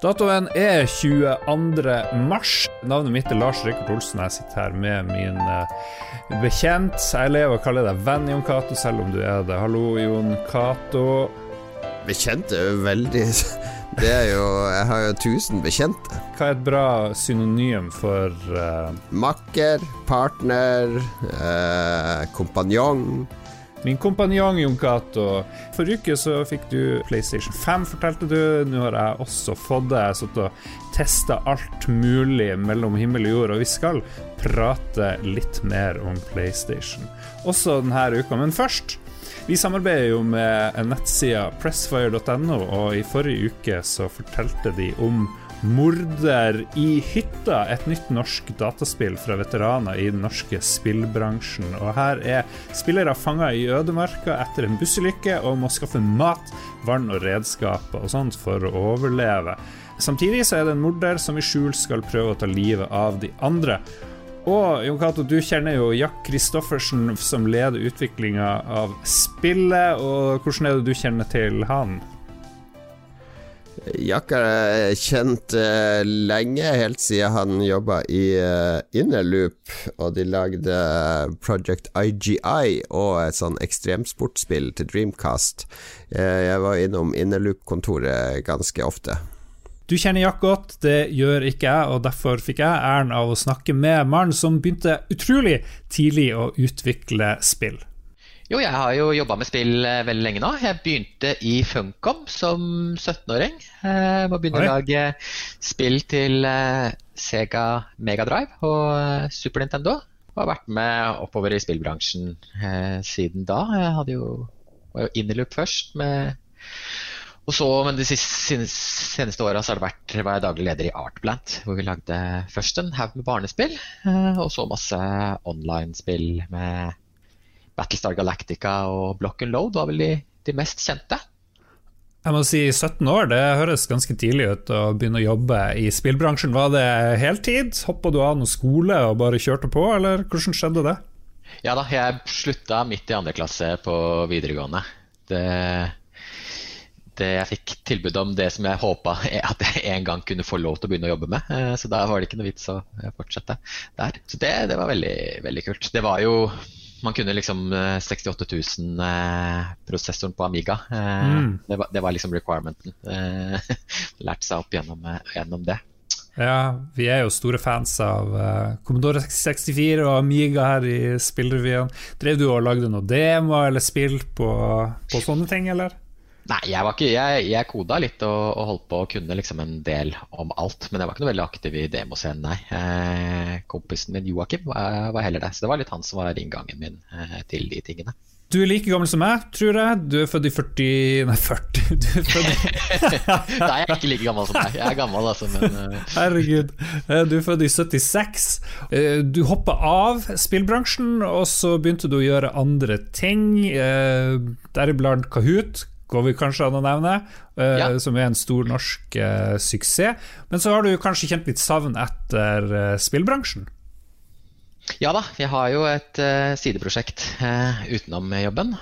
Datoen er 22. mars. Navnet mitt er Lars Rikard Olsen. Jeg sitter her med min eh, bekjent. Jeg lever og kaller deg venn, Jon Cato, selv om du er det. Hallo, Jon Cato. Bekjent er jo veldig Det er jo Jeg har jo tusen bekjente. Hva er et bra synonym for uh... Makker, partner, uh, kompanjong. Min kompanjong Jon Cato. Forrige uke så fikk du PlayStation 5, fortalte du. Nå har jeg også fått det. Jeg satt og testa alt mulig mellom himmel og jord, og vi skal prate litt mer om PlayStation også denne uka. Men først vi samarbeider jo med nettsida pressfire.no, og i forrige uke så fortalte de om Morder i hytta, et nytt norsk dataspill fra veteraner i den norske spillbransjen. Og her er spillere fanga i ødemarka etter en bussulykke og må skaffe mat, vann og redskaper og sånt for å overleve. Samtidig så er det en morder som i skjul skal prøve å ta livet av de andre. Og Jon Cato, du kjenner jo Jack Christoffersen som leder utviklinga av spillet. Og hvordan er det du kjenner til han? Jack er kjent uh, lenge, helt siden han jobba i uh, Innerloop, og de lagde Project IGI og et sånn ekstremsportspill til Dreamcast. Uh, jeg var innom Innerloop-kontoret ganske ofte. Du kjenner Jack godt, det gjør ikke jeg, og derfor fikk jeg æren av å snakke med mannen som begynte utrolig tidlig å utvikle spill. Jo, jeg har jo jobba med spill eh, veldig lenge nå. Jeg begynte i Funcom som 17-åring. Jeg må begynne Oi. å lage spill til eh, Sega Megadrive og Super Nintendo. Og har vært med oppover i spillbransjen eh, siden da. Jeg hadde jo, var jo Innerloop først. med og så, men De siste, seneste åra har det vært, var jeg daglig leder i Artplant, hvor vi lagde først en haug med barnespill, og så masse online-spill med Battlestar Galactica og Block and Load var vel de, de mest kjente. Jeg må si 17 år, det høres ganske tidlig ut å begynne å jobbe i spillbransjen. Var det heltid? Hoppa du av noe skole og bare kjørte på, eller hvordan skjedde det? Ja da, jeg slutta midt i andre klasse på videregående. Det, det jeg fikk tilbud om det som jeg håpa at jeg en gang kunne få lov til å begynne å jobbe med. Eh, så da var det ikke noe vits å fortsette der. Så det, det var veldig, veldig kult. Det var jo man kunne liksom 68 000 eh, prosessoren på Amiga. Eh, mm. det, var, det, var, liksom requirementen. Eh, lærte seg opp gjennom, eh, gjennom, det. Ja, vi er jo store fans av uh, Commodore 64 og Amiga her i Spillrevyen. Drev du og lagde noe demo eller spill på, på sånne ting, eller? Nei, jeg, var ikke, jeg, jeg koda litt og, og, holdt på å kunne liksom en del om alt. Men jeg var ikke noe veldig aktiv i demoscenen, nei. Eh, kompisen min Joakim var, var, heller det. Så det var litt han som var inngangen min eh, til de tingene. Du er like gammel som meg, tror jeg. Du er født i 40 Nei, 40 Du er født i Nei, jeg er ikke like gammel som deg. Jeg er gammel, altså, men uh... Herregud. Eh, du er født i 76. Eh, du hoppa av spillbransjen, og så begynte du å gjøre andre ting, deriblant Kahoot går vi kanskje an å nevne, uh, ja. som er en stor norsk uh, suksess. Men så har du kanskje kjent litt savn etter uh, spillbransjen? Ja da, vi har jo et sideprosjekt utenom jobben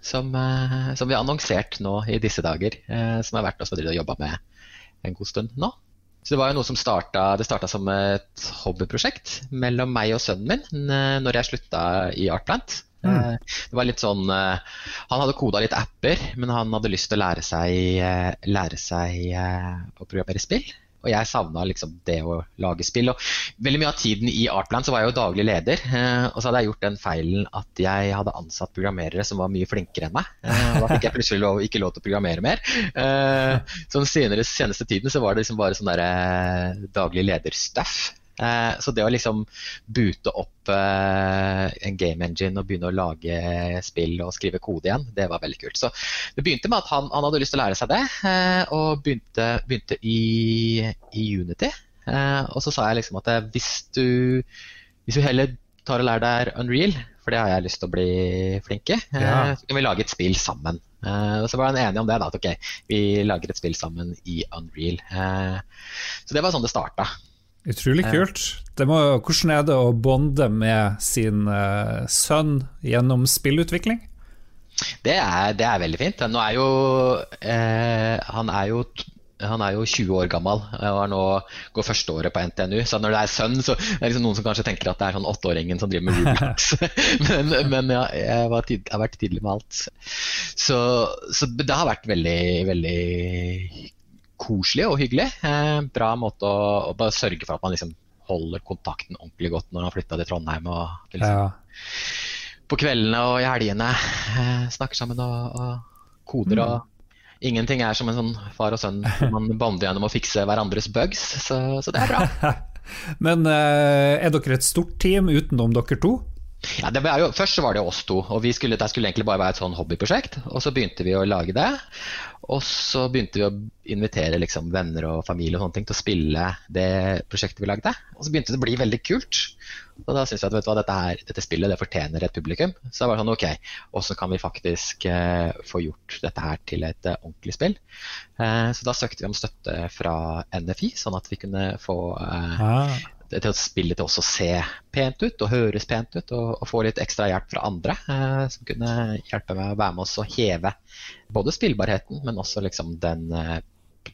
som, som, vi har annonsert nå i disse dager. som har vært oss å jobbe med en god stund nå. Så Det var jo noe som starta, det starta som et hobbyprosjekt mellom meg og sønnen min når jeg slutta i Artplant. Mm. Eh, det var litt sånn eh, Han hadde koda litt apper, men han hadde lyst til å lære seg, eh, lære seg å programmere spill. Og jeg savna liksom det å lage spill. Og veldig mye av tiden i Artplan så var jeg jo daglig leder. Og så hadde jeg gjort den feilen at jeg hadde ansatt programmerere som var mye flinkere enn meg. Og da fikk jeg plutselig lov, ikke lov til å programmere mer. Så den seneste tiden så var det liksom bare sånn der daglig lederstuff. Eh, så det å liksom boote opp eh, en game engine og begynne å lage spill og skrive kode igjen, det var veldig kult. Så det begynte med at han, han hadde lyst til å lære seg det, eh, og begynte, begynte i, i, Unity. og så sa jeg liksom at hvis du, hvis du heller tar og lærer deg Unreal, for det har jeg lyst til å bli flink i, ja. så kan vi lage et spill sammen. Uh, så var han enige om det, da, at ok, vi lager et spill sammen i Unreal. Uh, så det var sånn det starta. Utrolig kult. Må, hvordan er det å bonde med sin uh, sønn gjennom spillutvikling? Det er, det er, veldig fint. Er jo, eh, han er jo han er jo 20 år gammel og er nå, går første året på NTNU. Så når det er sønn, så er det liksom noen som kanskje tenker at det er sånn åtteåringen som driver med Roblox. men, men ja, jeg, tid, jeg, har vært tidlig med alt. Så, så, det har vært veldig, veldig koselig og hyggelig. Eh, bra måte å, å, bare sørge for at man liksom holder kontakten ordentlig godt når man flytta til Trondheim. og liksom, ja. På kveldene og i helgene eh, snakker sammen og, og koder. og mm Ingenting er som en sånn far og sønn man bonder gjennom å fikse hverandres bugs, så, så det er bra. Men eh, er dere et stort team utenom dere to? Ja, jo, først var det oss to, og vi skulle, det skulle egentlig bare være et sånn hobbyprosjekt. Og så begynte vi å lage det. Og så begynte vi å invitere liksom, venner og familie og sånne ting til å spille det prosjektet vi lagde. Og så begynte det å bli veldig kult. Og da syntes jeg at hva, dette, her, dette, spillet det fortjener et publikum. Så det var sånn ok, Hvordan kan vi faktisk eh, få gjort dette her til et eh, ordentlig spill? Eh, så da søkte vi om støtte fra NFI, sånn at vi kunne få ah. Til at spillet til også se pent ut og høres pent ut, og, og få litt ekstra hjelp fra andre som kunne hjelpe med å være med oss å heve både spillbarheten, men også liksom den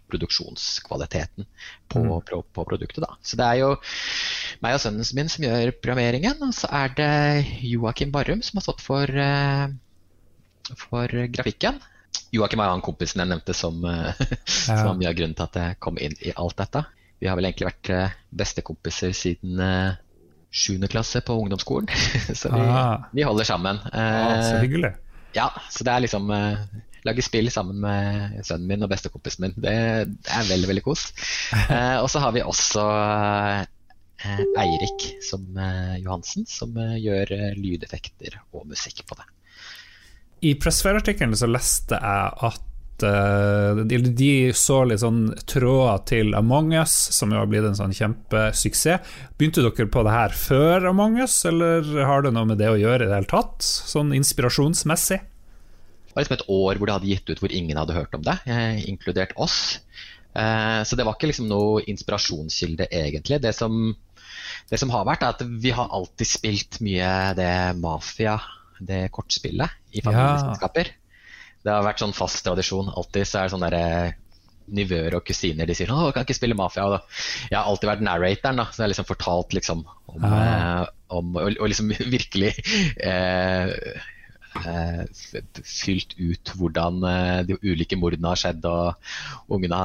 produksjonskvaliteten på, mm. på, på, produktet. Da. Så det er jo meg og sønnen min som gjør programmeringen, og så er det Joakim Barrum som har stått for, eh, for grafikken. Joakim er han kompisen jeg nevnte som, uh, ja. som var mye av grunnen til at jeg kom inn i alt dette. Vi har vel egentlig vært uh, bestekompiser siden sjuende klasse på ungdomsskolen. så vi, ah. vi, holder sammen. Ah, så hyggelig. Ja, så det er liksom lage spill sammen med sønnen min og bestekompisen min. Det, det er veldig, veldig kos. Eh, og så har vi også eh, Eirik som, eh, Johansen, som eh, gjør eh, lydeffekter og musikk på det. I Pressfair-artikkelen så leste jeg at uh, de, de, så litt sånn tråder til Among us, som jo har blitt en sånn kjempesuksess. Begynte dere på det her før Among us, eller har det noe med det å gjøre i det hele tatt? Sånn inspirasjonsmessig? Det var liksom et år hvor de hadde gitt ut hvor ingen hadde hørt om det, eh, inkludert oss. Eh, så det var ikke liksom noe inspirasjonskilde, egentlig. Det som, det som, har vært, er at vi har alltid spilt mye det Mafia, det kortspillet, i familieselskaper. Ja. Det har vært sånn fast tradisjon. Alltid så er det sånn derre nivøer og kusiner de sier 'Å, kan ikke spille Mafia'. Og jeg har alltid vært narratoren, da, så jeg har liksom fortalt liksom om, ah. eh, om og, og, liksom virkelig eh, eh, fylt ut hvordan eh, de ulike mordene har skjedd. Og ungene,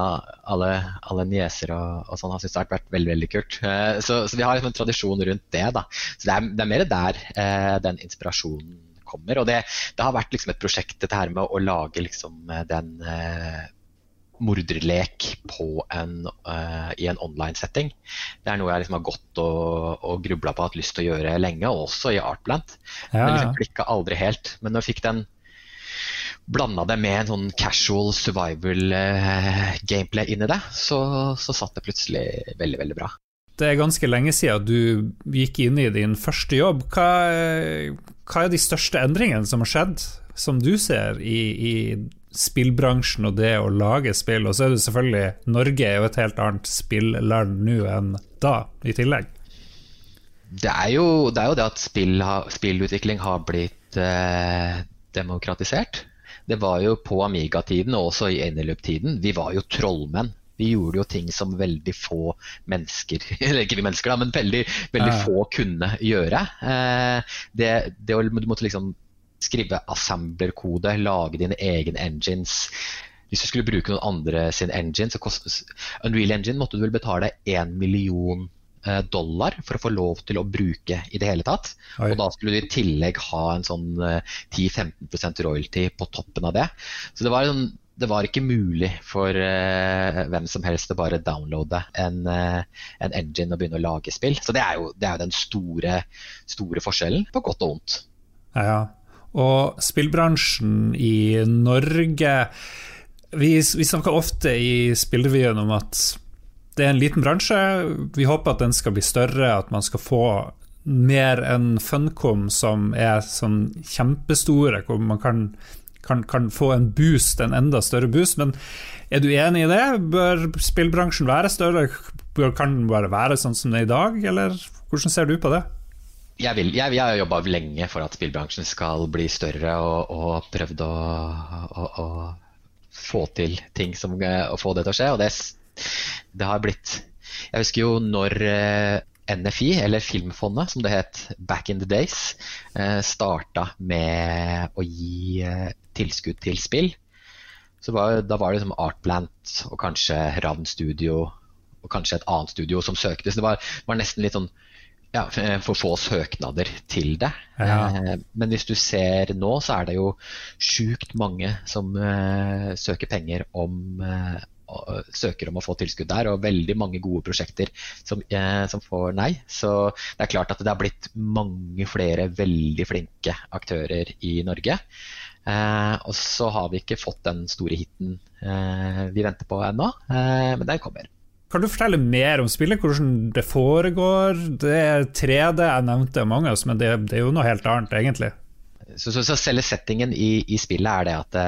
alle, alle nieser og, og sånn, har syntes det har vært veldig veldig kult. Eh, så, så, vi har liksom en tradisjon rundt det. da. Så det er, det er mer der eh, den inspirasjonen kommer. Og det, det har vært liksom et prosjekt dette her med å lage liksom den eh, morderlek en, uh, i en online-setting. Det er noe jeg liksom har gått og, og grubla på og hatt lyst til å gjøre lenge, også i Artplant. Ja, Men liksom klikka aldri helt. Men når jeg fikk den blanda det med en sånn casual survival uh, gameplay inni det, så, så satt det plutselig veldig, veldig bra. Det er ganske lenge siden du gikk inn i din første jobb. Hva, hva er de største endringene som har skjedd, som du ser, i, i spillbransjen og det å lage spill. Og så er det selvfølgelig Norge er jo et helt annet spilland nå enn da, i tillegg. Det er jo det, er jo det at spill, spillutvikling har blitt eh, demokratisert. Det var jo på Amiga-tiden og også i Eneløp-tiden. Vi var jo trollmenn. Vi gjorde jo ting som veldig få mennesker Eller ikke vi mennesker, da, men veldig, veldig ja. få kunne gjøre. Det, det, å du måtte liksom skrive assembler-kode, lage dine egne engines. Hvis du skulle bruke noen andre sin engine, så kost, Unreal Engine måtte du vel betale 1 million eh, dollar for å få lov til å bruke i det hele tatt. Oi. Og da skulle du i tillegg ha en sånn 10-15 eh, royalty på toppen av det. Så det var, en, det var ikke mulig for uh, hvem som helst å bare downloade en, uh, en, engine og begynne å lage spill. Så det er jo, det er jo den store, store forskjellen, på godt og vondt. Ja, ja. Og spillbransjen i Norge Vi, vi snakker ofte i Spillrevyen om at det er en liten bransje. Vi håper at den skal bli større, at man skal få mer enn Funcom, som er sånn kjempestore, hvor man kan, kan, kan, få en boost, en enda større boost. Men er du enig i det? Bør spillbransjen være større? Kan den bare være sånn som det er i dag, eller hvordan ser du på det? jeg, vil, jeg, jeg har jobba lenge for at spillbransjen skal bli større, og, og prøvd å, å, å, få til ting som, å få det til å skje. Og det, det har blitt Jeg husker jo når NFI, eller Filmfondet som det het back in the days, starta med å gi tilskudd til spill. Så var, da var det liksom Artplant og kanskje Ravn Studio og kanskje et annet studio som søkte. Så det var, var nesten litt sånn ja, for få søknader til det. Ja. Eh, men hvis du ser nå, så er det jo sjukt mange som uh, søker penger om uh, søker om å få tilskudd der, og veldig mange gode prosjekter som, eh, som, får nei. Så det er klart at det har blitt mange flere veldig flinke aktører i Norge. Og så har vi ikke fått den store hiten vi venter på ennå, men den kommer. Kan du fortelle mer om spillet, hvordan det foregår? Det er 3D, jeg nevnte mange, men det, det, er jo noe helt annet, egentlig. Så, så, så Selve settingen i, i, spillet er det at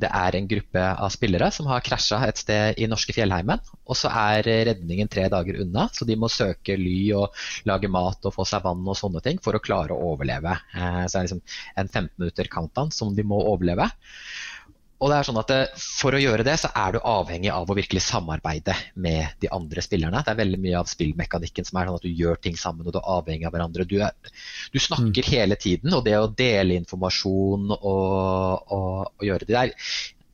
det, er en gruppe av spillere som har krasja et sted i norske fjellheimen. Og så er redningen tre dager unna, så de må søke ly og lage mat og få seg vann og sånne ting for å klare å overleve. Eh, så det er liksom en 15 minutter countdown som de må overleve. Og det er sånn at eh, For å gjøre det, så er du avhengig av å virkelig samarbeide med de andre spillerne. Det er veldig mye av spillmekanikken som er sånn at du gjør ting sammen og du er avhengig av hverandre. Du, er, du snakker mm. hele tiden, og det å dele informasjon og, og, og gjøre det der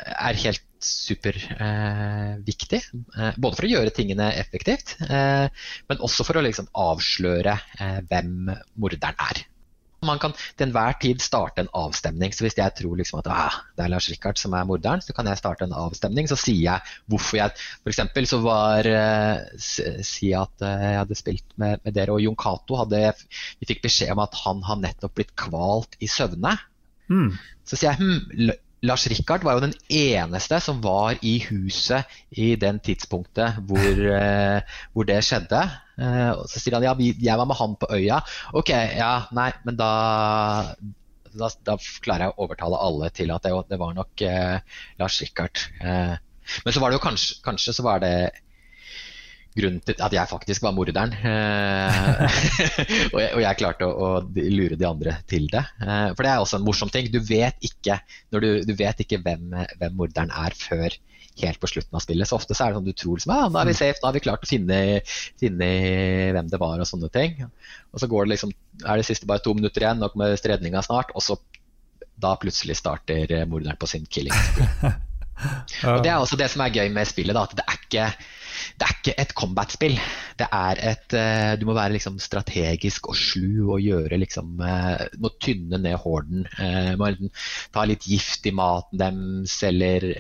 er helt superviktig. Eh, eh, både for å gjøre tingene effektivt, eh, men også for å liksom avsløre eh, hvem morderen er. Man kan til enhver tid starte en avstemning. Så hvis jeg tror liksom at ah, det er Lars Rikard som er morderen, så kan jeg starte en avstemning. Så sier jeg hvorfor jeg F.eks. så var uh, Si at uh, jeg hadde spilt med, med, dere, og Jon Cato Vi fikk beskjed om at han har nettopp blitt kvalt i søvne. Mm. Så sier jeg hm, Lars Rikard var jo den eneste som var i huset i den tidspunktet hvor, eh, hvor det skjedde. Eh, og så sier han ja, jeg var med han på øya. Ok, ja, nei, men da, da, da klarer jeg å overtale alle til at det, det var nok eh, Lars Rikard. Eh, men så var det jo kanskje, kanskje så var det grunnen til at jeg faktisk var morderen. Eh, og, jeg, og, jeg, klarte å, å, lure de andre til det. Eh, for det er også en morsom ting. Du vet ikke, du, du vet ikke hvem, hvem, morderen er før helt på slutten av spillet. Så ofte så er det sånn du tror liksom, ja, nå er vi safe, nå har vi klart å finne, finne, hvem det var og sånne ting. Og så går det liksom, er det siste bare to minutter igjen, nå kommer stredninga snart, og så da plutselig starter morderen på sin killing. Og Det er også det som er gøy med spillet. Da, at det er ikke det er ikke et combat-spill. Det er et uh, Du må være liksom strategisk og slu og gjøre liksom uh, Må tynne ned horden. Uh, må ta litt gift i maten deres eller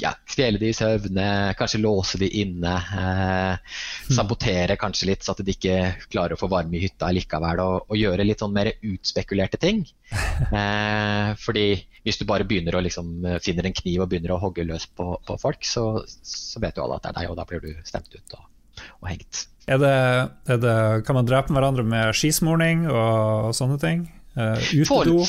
ja, kvele de i søvne, kanskje låse de inne. Eh, sabotere kanskje litt, så at de ikke klarer å få varme i hytta likevel. Og, og gjøre litt sånn mer utspekulerte ting. Eh, fordi hvis du bare begynner å liksom eh, finner en kniv og begynner å hogge løs på, på folk, så, så, vet du alle at det er deg, og da blir du stemt ut og, og hengt. Er det, er det, kan man drepe hverandre med skismorning og, og sånne ting? Uh, utedo?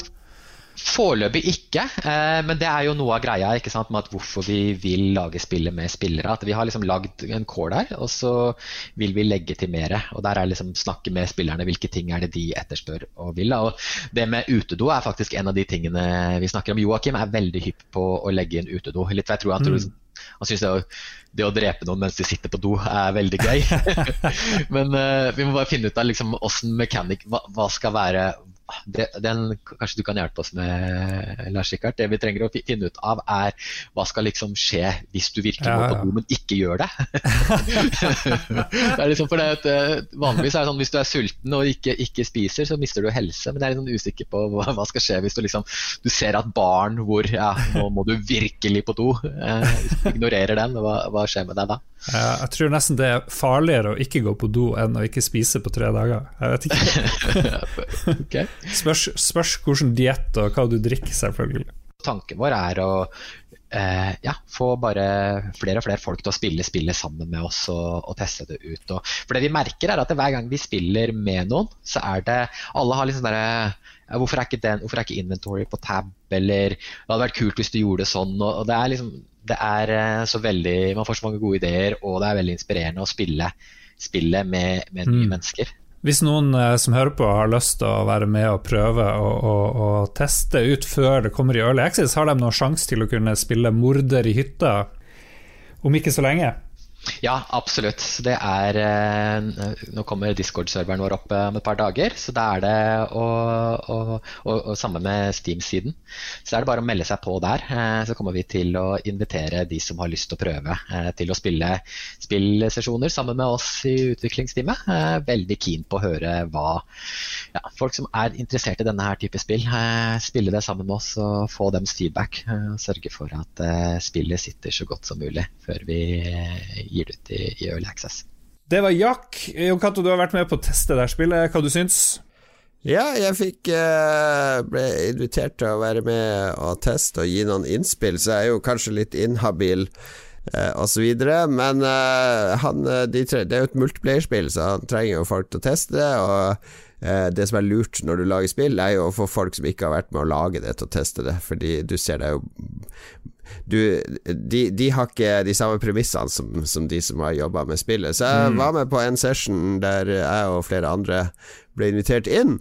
Foreløpig ikke, eh, men det er jo noe av greia med at hvorfor vi vil lage spillet med spillere. At Vi har liksom lagd en core der, og så vil vi legge til mer. Og der er liksom snakke med spillerne hvilke ting er det de etterspør og vil. Og Det med utedo er faktisk en av de tingene vi snakker om. Joakim er veldig hypp på å legge inn utedo. Litt, jeg tror han, tror, mm. han syns det, det, å drepe noen mens de sitter på do er veldig gøy. men uh, vi må bare finne ut av liksom, mechanic, hva, hva skal være det, den, kanskje du kan hjelpe oss med, Lars Rikard. Det vi trenger å finne ut av, er hva skal liksom skje hvis du virkelig ja, ja. må på do, men ikke gjør det. det er liksom for det at, eh, vanligvis er det sånn hvis du er sulten og ikke, ikke spiser, så mister du helse. Men jeg er sånn usikker på hva, hva skal skje hvis du liksom du ser at barn hvor ja, nå må du virkelig på do. Eh, ignorerer den, hva, hva skjer med deg da? Ja, jeg tror nesten det er farligere å ikke gå på do enn å ikke spise på tre dager. Jeg vet ikke. okay. Spørs, spørs hvilken diett og hva du drikker, selvfølgelig. Tanken vår er å eh, ja, få bare flere og flere folk til å spille spillet sammen med oss og, og teste det ut. Og, for det vi merker er at hver gang vi spiller med noen, så er det Alle har litt sånn derre Hvorfor er, ikke den, hvorfor er ikke inventory på tab? Eller det hadde vært kult hvis du gjorde det sånn. Og, og det er liksom det er eh, så veldig Man får så mange gode ideer, og det er veldig inspirerende å spille spillet med, med nye mm. mennesker. Hvis noen eh, som hører på har lyst til å være med og prøve å teste ut før det kommer i Early Access, har de noen sjanse til å kunne spille morder i hytta om ikke så lenge? Ja, absolutt. Det er eh, Nå kommer Discord-serveren vår opp eh, om et par dager. Så da er det å, å, å, å Samme med Steam-siden. Så er det bare å melde seg på der. Eh, så kommer vi til å invitere de som har lyst til å prøve, til å spille spillsesjoner sammen med oss i utviklingsteamet. Veldig keen på å høre hva ja, folk som er interessert i denne her type spill, spille det sammen med oss og få deres feedback. Sørge for at spillet sitter så godt som mulig før vi gir det ut i, i Early Access. Det var Jack. Jon Cato, du har vært med på å teste det spillet. Hva du syns Ja, jeg fikk uh, ble invitert til å være med og teste og gi noen innspill, så jeg er jo kanskje litt inhabil. Og så videre, men uh, han, de tre, det er jo et multiplayerspill, så han trenger jo folk til å teste det. Og det som er lurt når du lager spill, er jo å få folk som ikke har vært med å lage det, til å teste det. Fordi du ser det jo du, de, de, har ikke de samme premissene som, som de som har jobba med spillet. Så jeg mm. var med på en session der jeg og flere andre ble invitert inn.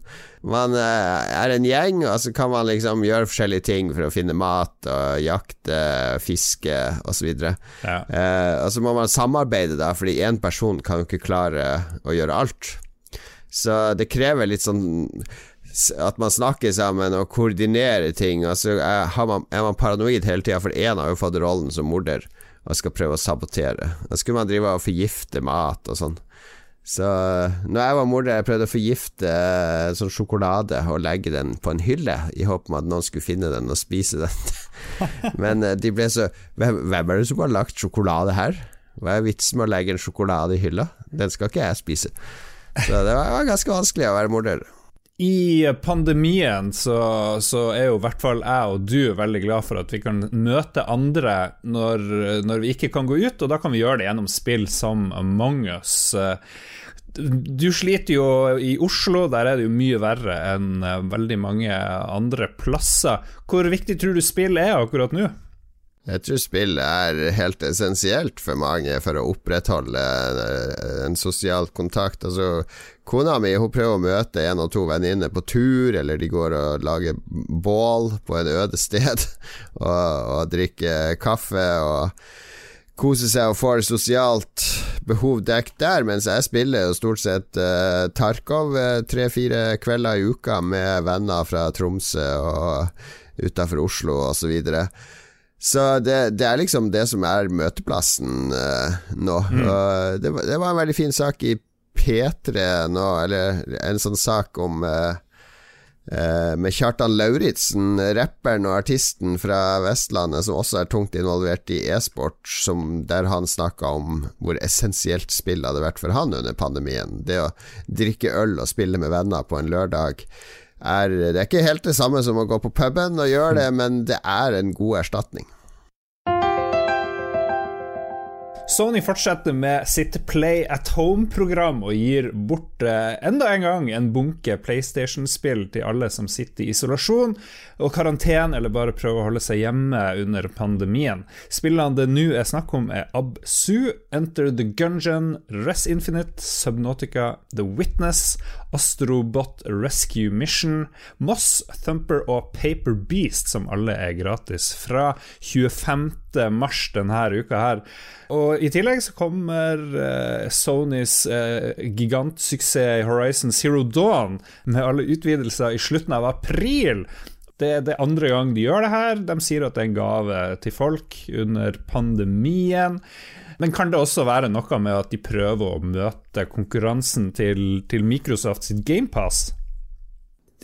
Man eh, er en gjeng, og så kan man liksom gjøre forskjellige ting for å finne mat og jakte, fiske osv. Ja. Eh, og så må man samarbeide, da, fordi én person kan jo ikke klare å gjøre alt. Så det krever litt sånn at man snakker sammen og koordinerer ting. Altså, er, man, er man paranoid hele tida, for én har jo fått rollen som morder og skal prøve å sabotere. Da skulle man drive og forgifte mat og sånn. Så når jeg var morder, jeg prøvde å forgifte uh, sånn sjokolade og legge den på en hylle, i håp om at noen skulle finne den og spise den. Men de ble så hvem, hvem er det som har lagt sjokolade her? Hva er vitsen med å legge en sjokolade i hylla? Den skal ikke jeg spise. Så det var, ganske vanskelig å være morder. I pandemien så, så, er jo i hvert fall jeg og du veldig glad for at vi kan møte andre når, når, vi ikke kan gå ut, og da kan vi gjøre det gjennom spill som Among us. Du sliter jo i Oslo, der er det jo mye verre enn veldig mange andre plasser. Hvor viktig tror du spill er akkurat nå? Jeg tror spill er helt essensielt for mange for å opprettholde en sosial kontakt. Altså, kona mi hun prøver å møte en og to venninner på tur, eller de går og lager bål på en øde sted og, og drikker kaffe og koser seg og får sosialt behov dekket der, mens jeg spiller jo stort sett uh, Tarkov uh, tre-fire kvelder i uka med venner fra Tromsø og utafor Oslo osv. Og, så så det, det, er liksom det som er møteplassen uh, nå. Mm. Uh, det, det, var en veldig fin sak i P3 nå, eller en sånn sak om uh, med Kjartan Lauritzen, rapperen og artisten fra Vestlandet som også er tungt involvert i e-sport, der han snakka om hvor essensielt spill hadde vært for han under pandemien. Det å drikke øl og spille med venner på en lørdag er Det er ikke helt det samme som å gå på puben og gjøre det, men det er en god erstatning. Sony fortsetter med sitt Play at Home-program og gir bort eh, enda en gang en bunke PlayStation-spill til alle som sitter i isolasjon og karantene eller bare prøver å holde seg hjemme under pandemien. Spillene det nå er snakk om, er Absu, Enter the Gungeon, Res Infinite, Subnautica, The Witness, Astrobot Rescue Mission, Moss, Thumper og Paper Beast, som alle er gratis fra 25. mars denne uka her. Og i tillegg så kommer eh, Sonys eh, gigantsuksess Horizon Zero Dawn med alle utvidelser i slutten av april. Det er det andre gang de gjør det her. De sier at det er en gave til folk under pandemien. Men kan det også være noe med at de prøver å møte konkurransen til, til Microsoft sitt GamePass?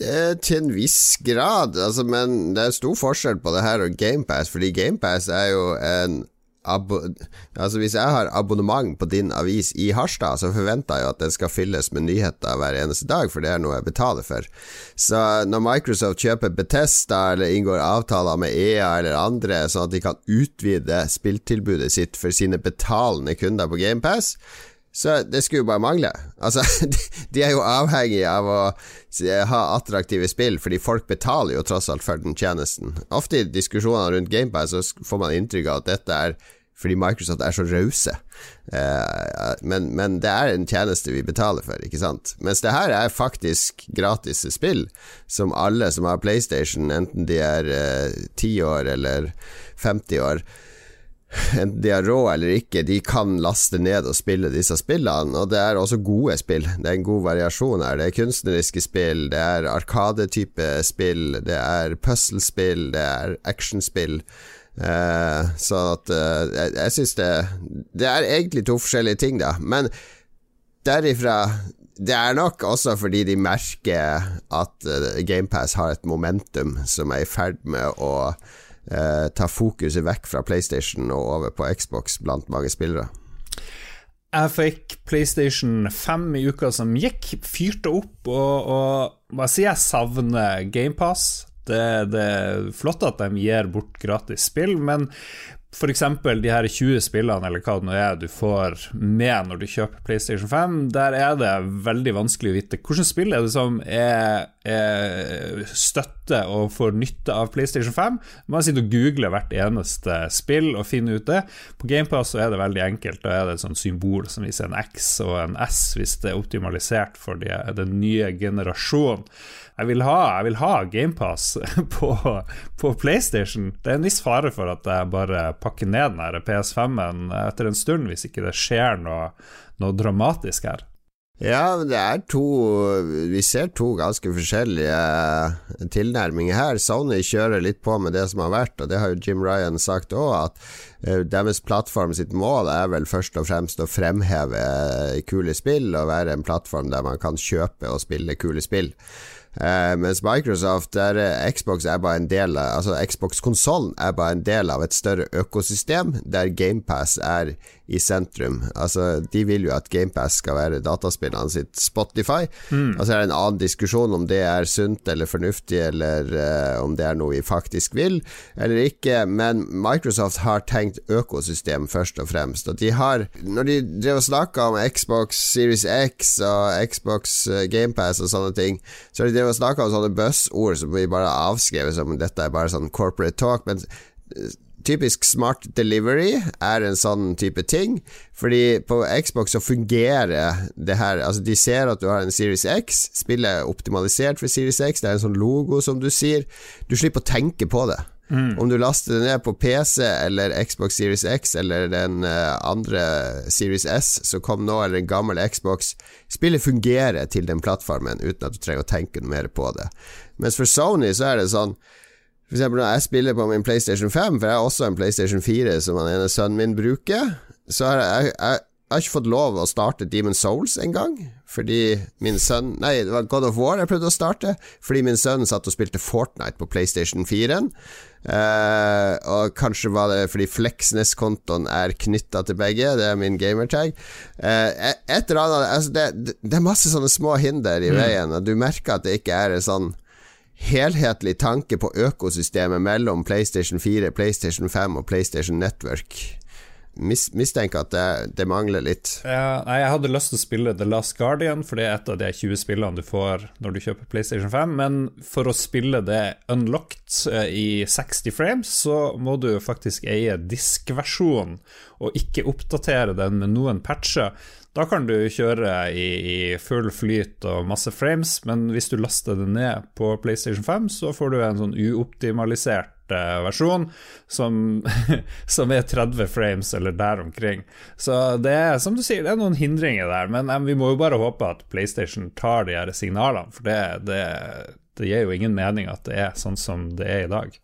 Til en viss grad, altså, men det er stor forskjell på det her og GamePass, fordi GamePass er jo en Altså Hvis jeg har abonnement på din avis i Harstad, så forventer jeg jo at den skal fylles med nyheter hver eneste dag, for det er noe jeg betaler for. Så når Microsoft kjøper Betesta eller inngår avtaler med EA eller andre, sånn at de kan utvide spilltilbudet sitt for sine betalende kunder på GamePass, så det skulle jo bare mangle. Altså, de er jo avhengige av å ha attraktive spill, fordi folk betaler jo tross alt for den tjenesten. Ofte i diskusjoner rundt GamePad så får man inntrykk av at dette er fordi Microsoft er så rause. Uh, men, men, det er en tjeneste vi betaler for, ikke sant? Mens det her er faktisk gratis spill, som alle som har PlayStation, enten de er ti uh, år eller 50 år, enten de har råd eller ikke, de kan laste ned og spille disse spillene. Og det er også gode spill. Det er en god variasjon her. Det er kunstneriske spill, det er arkadetype spill, det er puslespill, det er actionspill. Eh, så at eh, Jeg, jeg syns det Det er egentlig to forskjellige ting, da. Men derifra det er nok også fordi de merker at uh, GamePass har et momentum som er i ferd med å eh, ta fokuset vekk fra PlayStation og over på Xbox blant mange spillere. Jeg fikk PlayStation 5 i uka som gikk, fyrte opp, og, og hva sier jeg savner GamePass. Det, det er flott at de gir bort gratis spill, men f.eks. de her 20 spillene eller hva det nå er du får med når du kjøper PlayStation 5, der er det veldig vanskelig å vite hvilket spill er det som er, er støtte og får nytte av PlayStation 5. Man sitter og googler hvert eneste spill og finner ut det. På GamePass er det veldig enkelt. Da er det et sånt symbol som viser en X og en S hvis det er optimalisert for den nye generasjonen. Jeg vil ha, jeg vil ha GamePass på, på, PlayStation. Det er en viss fare for at jeg bare pakker ned den PS5-en etter en stund, hvis ikke det skjer noe, noe dramatisk her. Ja, det er to Vi ser to ganske forskjellige tilnærminger her. Sony kjører litt på med det som har vært, og det har jo Jim Ryan sagt òg, at uh, deres plattform sitt mål er vel først og fremst å fremheve kule spill og være en plattform der man kan kjøpe og spille kule spill. Uh, mens Microsoft, der Xbox er bare en del av Altså Xbox-konsollen er bare en del av et større økosystem, der GamePass er i sentrum. Altså De vil jo at GamePass skal være dataspillene sitt Spotify. Mm. Altså er en annen diskusjon om det er sunt eller fornuftig, eller uh, om det er noe vi faktisk vil, eller ikke. Men Microsoft har tenkt økosystem først og fremst. Og de har Når de drev og snakka om Xbox Series X og Xbox uh, GamePass og sånne ting, så har de drevet og snakka om sånne buzzord som vi bare avskrevet som dette er bare sånn corporate talk, men eh, typisk smart delivery er en sånn type ting. Fordi på Xbox så fungerer det her Altså, de ser at du har en Series X, spillet er optimalisert for Series X, det er en sånn logo, som du sier. Du slipper å tenke på det. Mm. Om du laster det ned på PC eller Xbox Series X eller den uh, andre Series S som kom nå, eller en gammel Xbox, spillet fungerer til den plattformen uten at du trenger å tenke mer på det. Mens for Sony så er det sånn For eksempel når jeg spiller på min PlayStation 5, for jeg har også en PlayStation 4 som den ene sønnen min bruker, så har jeg, jeg jeg har ikke fått lov å starte Demon Souls engang, fordi min sønn Nei, det var God of War jeg prøvde å starte, fordi min sønn satt og spilte Fortnite på PlayStation 4. Uh, og kanskje var det fordi Fleksnes-kontoen er knytta til begge. Det er min gamertag. Uh, et eller annet altså det, det, er masse sånne små hinder i mm. veien, og du merker at det ikke er en sånn helhetlig tanke på økosystemet mellom PlayStation 4, PlayStation 5 og PlayStation Network mis mistenker at det, det, mangler litt. Ja, jeg hadde lyst til å spille The Last Guardian, for det er et av de 20 spillene du får når du kjøper PlayStation 5. Men for å spille det unlocked eh, i 60 frames, så må du faktisk eie diskversjonen, og ikke oppdatere den med noen patcher. Da kan du kjøre i, i, full flyt og masse frames, men hvis du laster det ned på PlayStation 5, så får du en sånn uoptimalisert versjon som, som, er 30 frames eller der omkring. Så det er som du sier, det er noen hindringer der, men um, vi må jo bare håpe at PlayStation tar de her signalene, for det, det, det gir jo ingen mening at det er sånn som det er i dag.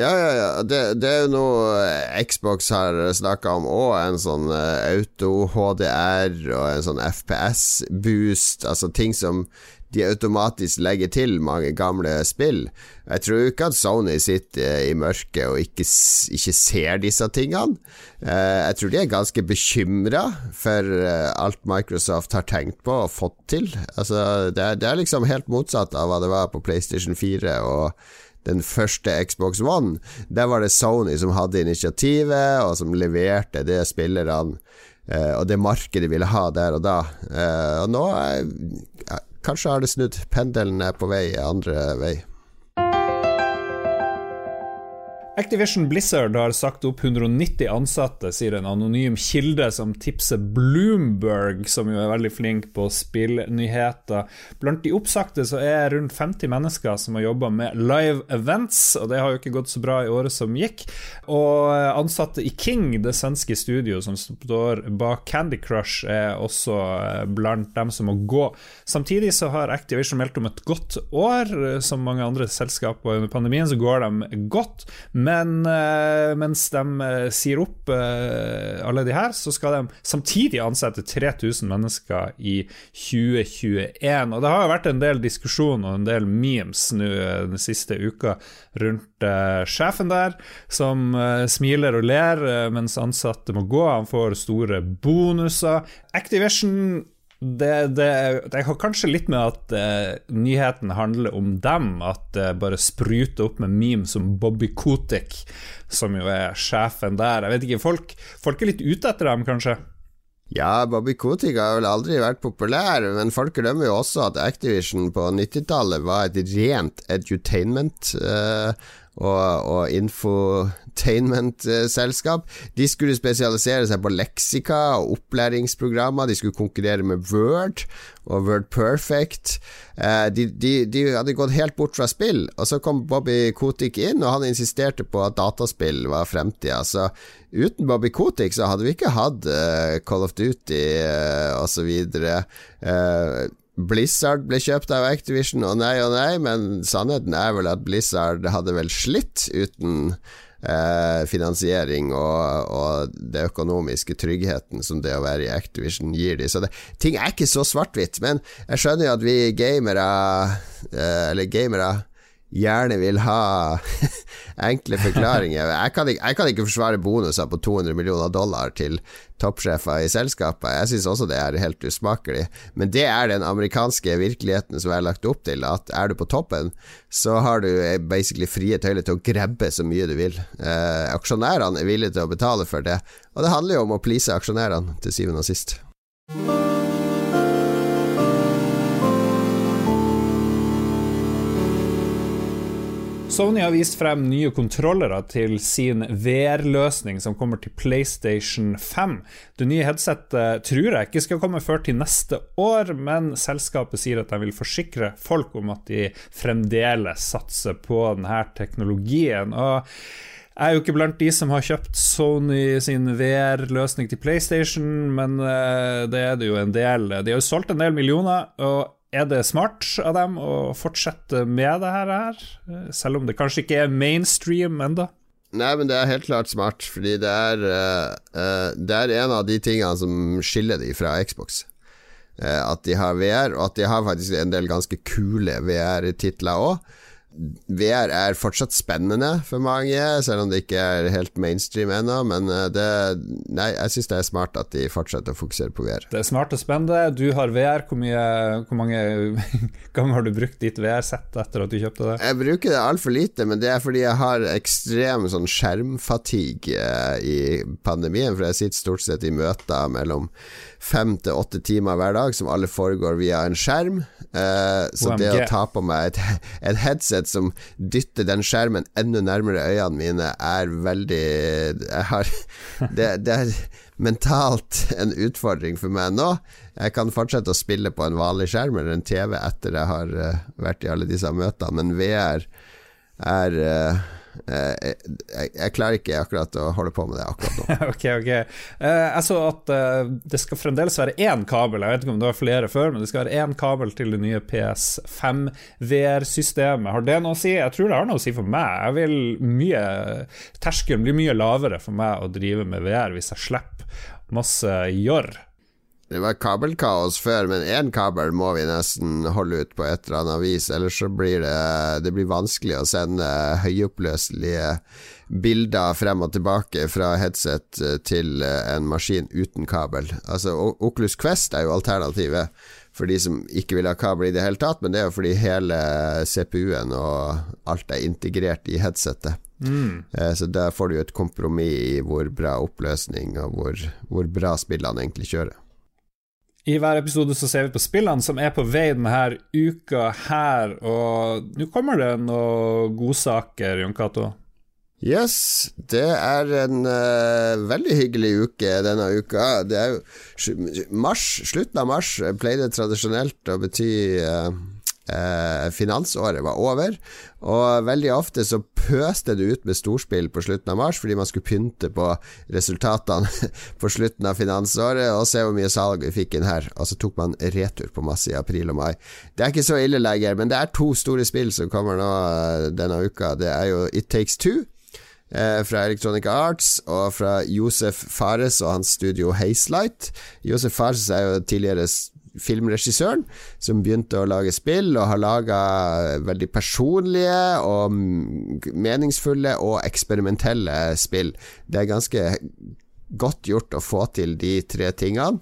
Ja, ja, ja. Det, det, er jo noe Xbox har snakka om òg. En sånn uh, auto-HDR og en sånn FPS-boost. Altså ting som de automatisk legger til mange gamle spill. Jeg tror ikke at Sony sitter i mørket og ikke, ikke ser disse tingene. Eh, jeg tror de er ganske bekymra for eh, alt Microsoft har tenkt på og fått til. Altså, det, er, det er liksom helt motsatt av hva det var på PlayStation 4 og den første Xbox One. Der var det Sony som hadde initiativet, og som leverte det spillerne eh, og det markedet ville ha der og da. og nå Kanskje har det snudd. Pendelen er på vei andre vei. Activision Blizzard har sagt opp 190 ansatte, sier en anonym kilde som tipser Bloomberg, som jo er veldig flink på spillnyheter. Blant de oppsagte så er rundt 50 mennesker som har jobba med live events, og det har jo ikke gått så bra i året som gikk. Og ansatte i King, det svenske studio som står bak Candy Crush, er også blant dem som må gå. Samtidig så har Activision meldt om et godt år. Som mange andre selskaper under pandemien så går de godt. Men uh, mens de uh, sier opp uh, alle de her, så skal de samtidig ansette 3000 mennesker i 2021. Og det har jo vært en del diskusjon og en del memes nå den siste uka rundt sjefen der, som smiler og ler mens ansatte må gå. Han får store bonuser. Activision det, det, det, har kanskje litt med at uh, nyheten handler om dem. At det uh, bare spruter opp med memes som Bobby Kotick, som jo er sjefen der. Jeg vet ikke, folk, folk er litt ute etter dem, kanskje? Ja, Bobby Kotick har vel aldri vært populær, men folk glemmer jo også at Activision på 90-tallet var et rent edutainment. Uh, og, og infotainment-selskap. De skulle spesialisere seg på leksika og opplæringsprogrammer. De skulle konkurrere med Word og Word Perfect. Eh, de, de, de, hadde gått helt bort fra spill, og så kom Bobby Kotick inn, og han insisterte på at dataspill var fremtida. Så uten Bobby Kotick så hadde vi ikke hatt uh, Call of Duty uh, osv. Blizzard ble kjøpt av Activision, og nei og nei, men sannheten er vel at Blizzard hadde vel slitt uten eh, finansiering og, og det økonomiske tryggheten som det å være i Activision gir de. Så det, ting er ikke så svart-hvitt, men jeg skjønner jo at vi gamere, eh, eller gamere gjerne vil ha enkle forklaringer. Jeg kan, ikke, jeg kan, ikke, forsvare bonuser på 200 millioner dollar til toppsjefer i selskapet. Jeg syns også det er helt usmakelig. Men det er den amerikanske virkeligheten som er lagt opp til. At er du på toppen, så har du basically frie tøyler til å grabbe så mye du vil. Eh, aksjonærene er villige til å betale for det, og det handler jo om å please aksjonærene til syvende og sist. Sony har vist frem nye kontrollere til sin VR-løsning som kommer til PlayStation 5. Det nye headsetet tror jeg ikke skal komme før til neste år, men selskapet sier at de vil forsikre folk om at de fremdeles satser på denne teknologien. og jeg er jo ikke blant de som har kjøpt Sony sin VR-løsning til PlayStation, men eh, det er det jo en del. De har jo solgt en del millioner, og er det smart av dem å fortsette med det her, selv om det kanskje ikke er mainstream enda? Nei, men det er helt klart smart, fordi det er, uh, det er en av de tingene som skiller de fra Xbox. Uh, at de har VR, og at de har faktisk en del ganske kule VR-titler òg. VR er fortsatt spennende for mange, selv om det ikke er helt mainstream ennå. Men eh, det, nei, jeg syns det er smart at de fortsetter å fokusere på VR. Det er smart og spennende. Du har VR. Hvor, mye, hvor mange ganger har du brukt ditt VR-sett etter at du kjøpte det? Jeg bruker det altfor lite, men det er fordi jeg har ekstrem sånn skjermfatigue eh, i pandemien. For jeg sitter stort sett i møter mellom fem til åtte timer hver dag, som alle foregår via en skjerm. Eh, så det å ta på meg et, et, headset som dytter den skjermen enda nærmere øynene mine, er veldig Jeg har det, det, er mentalt en utfordring for meg nå. Jeg kan fortsette å spille på en vanlig skjerm eller en TV etter jeg har uh, vært i alle disse møtene, men VR er Eh, jeg, jeg, klarer ikke akkurat å holde på med det akkurat nå. ok, ok uh, Jeg så at uh, det skal fremdeles være én kabel, jeg vet ikke om det var flere før, men det skal være én kabel til det nye PS5 VR-systemet. Har det noe å si? Jeg tror det har noe å si for meg. Jeg vil mye Terskelen blir mye lavere for meg å drive med VR hvis jeg slipper masse jorr. Det var kabelkaos før, men én kabel må vi nesten holde ut på et eller annet vis. Ellers så blir det, det blir vanskelig å sende høyoppløselige bilder frem og tilbake fra headset til en maskin uten kabel. Altså, Oculus Quest er jo alternativet for de som ikke vil ha kabel i det hele tatt, men det er jo fordi hele CPU-en og alt er integrert i headsetet. Mm. Eh, så der får du jo et kompromiss i hvor bra oppløsning og hvor, hvor bra spillene egentlig kjører. I hver episode så ser vi på spillene som er på vei denne uka her, og nå kommer det noen godsaker, Jon Cato? Yes, det er en uh, veldig hyggelig uke denne uka. Det er jo mars, Slutten av mars pleide tradisjonelt å bety uh, finansåret var over. Og veldig ofte så pøste det ut med storspill på slutten av mars fordi man skulle pynte på resultatene på slutten av finansåret og se hvor mye salg vi fikk inn her. Og så tok man retur på masse i april og mai. Det er ikke så ille lenger, men det er to store spill som kommer nå denne uka. Det er jo It Takes Two eh, fra Electronic Arts, og fra Josef Fares og hans studio Hazelight. Josef Fares er jo tidligere filmregissøren som begynte å lage spill, og har laga veldig personlige og meningsfulle og eksperimentelle spill. Det er ganske godt gjort å få til de tre tingene.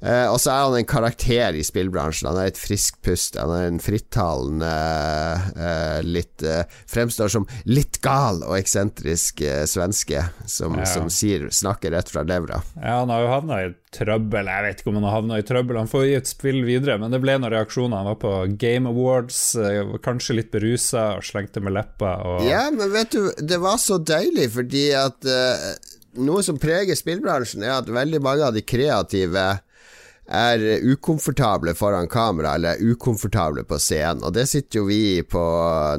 Eh, og så er han en karakter i spillbransjen. Han er et friskt pust. Han er en frittalende eh, litt eh, Fremstår som litt gal og eksentrisk eh, svenske som, ja. som sier, snakker rett fra levra. Ja, han har jo havna i trøbbel. Jeg vet ikke om han har havna i trøbbel. Han får gi et spill videre, men det ble noen reaksjoner. Han var på Game Awards, eh, kanskje litt berusa og slengte med leppa. Og... Ja, men vet du, det var så deilig fordi at uh, noe som preger spillbransjen, er at veldig mange av de kreative er ukomfortable foran kamera, eller ukomfortable på scenen. Og det sitter jo vi på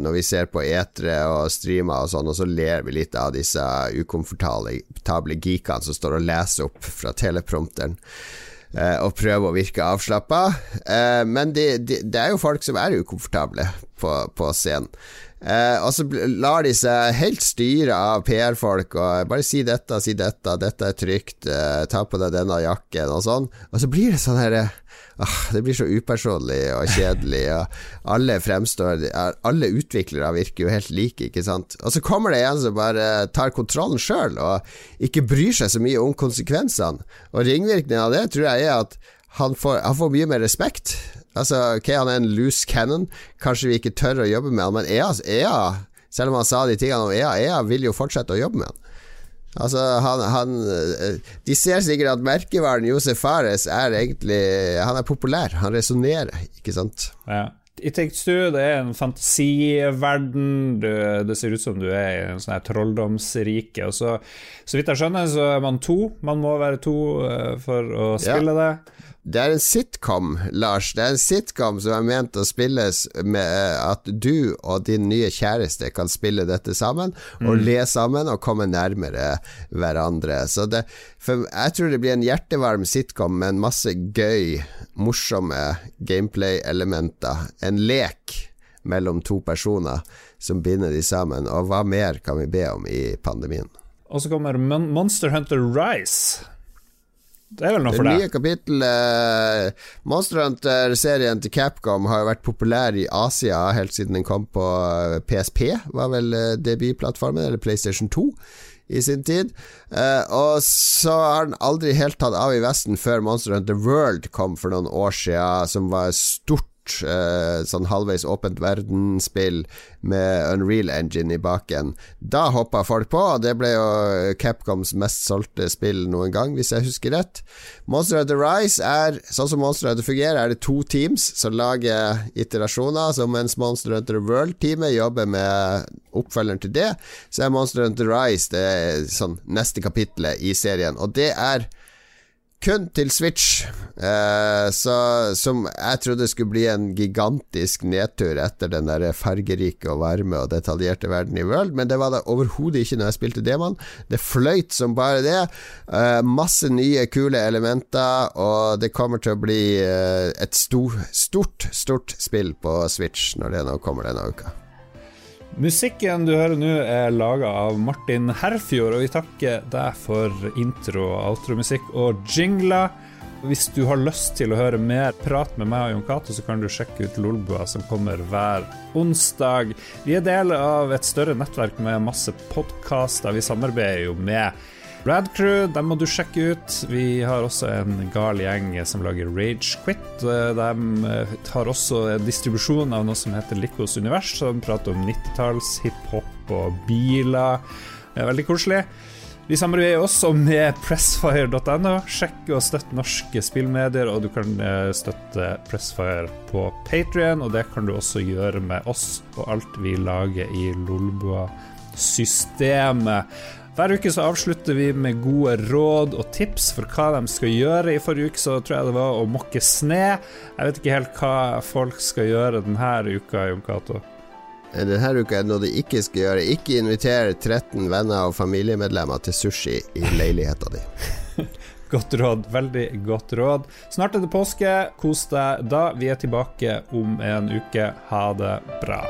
når vi ser på etere og streamer og sånn, og så ler vi litt av disse ukomfortable geekene som står og leser opp fra teleprompteren eh, og prøver å virke avslappa. Eh, men det de, de er jo folk som er ukomfortable på, på scenen. Eh, og så lar de seg helt styre av PR-folk og bare si dette, si dette, dette er trygt, eh, ta på deg denne jakken og sånn. Og så blir det sånn herre ah, Det blir så upersonlig og kjedelig, og alle fremstår Alle utviklere virker jo helt like, ikke sant. Og så kommer det en som bare tar kontrollen sjøl, og ikke bryr seg så mye om konsekvensene. Og ringvirkningen av det tror jeg er at han får, han får mye mer respekt. Altså, ok, han er en loose cannon. Kanskje vi ikke tør å jobbe med han, men EA, EA selv om han sa de tingene om EA, EA vil jo fortsette å jobbe med han. Altså, han, han De ser sikkert at merkevaren Josef Fares er egentlig Han er populær. Han resonnerer, ikke sant? Ja. I Takes Two det er en fantasiverden. Du, det ser ut som du er i en sånn her trolldomsrike. Og så, så vidt jeg skjønner, så er man to. Man må være to uh, for å spille ja. det. Det er en sitcom, Lars. Det er en sitcom som er ment å spilles med eh, at du og din nye kjæreste kan spille dette sammen, og mm. le sammen og komme nærmere hverandre. Så det, jeg tror det blir en hjertevarm sitcom med en masse gøy, morsomme gameplay-elementer. En lek mellom to personer som binder de sammen. Og hva mer kan vi be om i pandemien? Og så kommer Monster Hunter Rise. Det er vel noe for deg. Det nye kapittelet uh, Monster Hunter-serien til Capcom har jo vært populær i Asia helt siden den kom på PSP, eh, var vel uh, debutplattformen, eller PlayStation 2 i sin tid. Og så har den aldri helt tatt av i Vesten før Monster Hunter World kom for noen år siden, som var stort eh, sånn halvveis åpent verdensspill med Unreal Engine i baken. Da hoppa folk på, og det ble jo Capcoms mest solgte spill noen gang, hvis jeg husker rett. Monster of the Rise er, sånn som Monster Hunter fungerer, er det to teams som lager iterasjoner. Så mens Monster Hunter World-teamet jobber med oppfølgeren til det, så er Monster Hunter Rise det sånn neste kapittelet i serien. Og det er kun til Switch, eh, så, som jeg trodde skulle bli en gigantisk nedtur etter den der fargerike og varme og detaljerte verden i World, men det var det overhodet ikke når jeg spilte Demon. Det fløyt som bare det. Eh, masse nye, kule elementer, og det kommer til å bli eh, et stor, stort, stort spill på Switch når det nå kommer denne uka. Musikken du hører nå, er laga av Martin Herfjord, og vi takker deg for intro- og outromusikk og jingler. Hvis du har lyst til å høre mer prat med meg og Jon Cato, så kan du sjekke ut Lolbua, som kommer hver onsdag. Vi er del av et større nettverk med masse podkaster. Vi samarbeider jo med Radcrew, dem må du sjekke ut. Vi har også en gal gjeng som lager Rage Quit. De eh, har også en distribusjon av noe som heter Likos univers, som prater om 90-talls hiphop og biler. Er veldig koselig. Vi samarbeider også med pressfire.no. Sjekk og støtt norske spillmedier, og du kan eh, støtte Pressfire på Patrion, og det kan du også gjøre med oss og alt vi lager i Lolbua systemet. Hver uke så avslutter vi med gode råd og tips for hva de skal gjøre. I forrige uke så tror jeg det var å mokke sne. Jeg vet ikke helt hva folk skal gjøre denne uka, Jon Cato. Denne uka er det noe de ikke skal gjøre. Ikke invitere 13 venner og familiemedlemmer til sushi i leiligheta di. Godt råd. Veldig godt råd. Snart er det påske. Kos deg da. Vi er tilbake om en uke. Ha det bra.